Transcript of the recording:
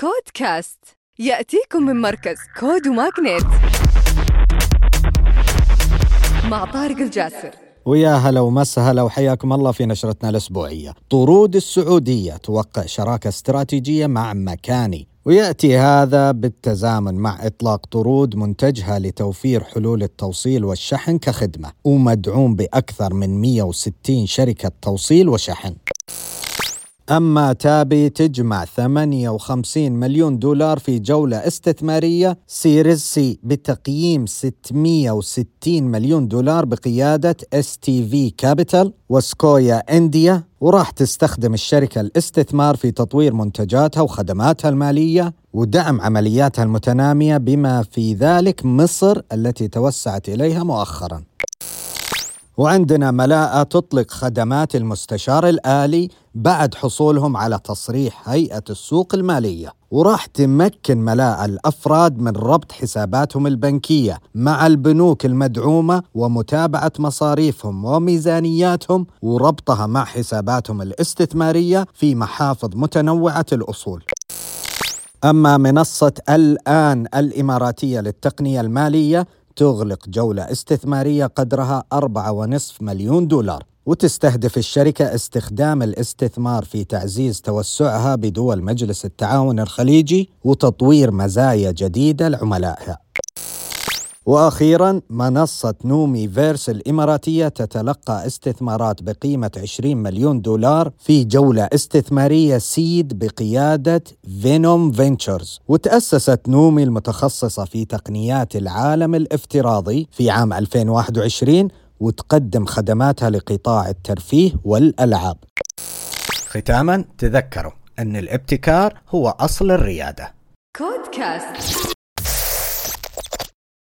كودكاست يأتيكم من مركز CODE و MAGNiTT مع طارق الجاسر. ويا هلا ومسهلا وحياكم الله في نشرتنا الأسبوعية. طرود السعودية توقع شراكة استراتيجية مع مكاني. ويأتي هذا بالتزامن مع إطلاق طرود منتجها لتوفير حلول التوصيل والشحن كخدمة. ومدعوم بأكثر من 160 شركة توصيل وشحن. أما Tabby تجمع 58 مليون دولار في جولة استثمارية Series C بتقييم 660 مليون دولار بقيادة STV Capital و Sequoia India وراح تستخدم الشركة الاستثمار في تطوير منتجاتها وخدماتها المالية ودعم عملياتها المتنامية بما في ذلك مصر التي توسعت إليها مؤخراً. وعندنا ملاءة تطلق خدمات المستشار الآلي بعد حصولهم على تصريح هيئة السوق المالية. وراح تمكن ملاءة الأفراد من ربط حساباتهم البنكية مع البنوك المدعومة ومتابعة مصاريفهم وميزانياتهم وربطها مع حساباتهم الاستثمارية في محافظ متنوعة الأصول. أما منصة الآن الإماراتية للتقنية المالية تغلق جولة استثمارية قدرها 4.5 مليون دولار وتستهدف الشركة استخدام الاستثمار في تعزيز توسعها بدول مجلس التعاون الخليجي وتطوير مزايا جديدة لعملائها. وأخيرا منصة نومي فيرس الإماراتية تتلقى استثمارات بقيمة 20 مليون دولار في جولة استثمارية Seed بقيادة Venom Ventures وتأسست نومي المتخصصة في تقنيات العالم الافتراضي في عام 2021 وتقدم خدماتها لقطاع الترفيه والألعاب. ختاما تذكروا أن الابتكار هو أصل الريادة. كود كاست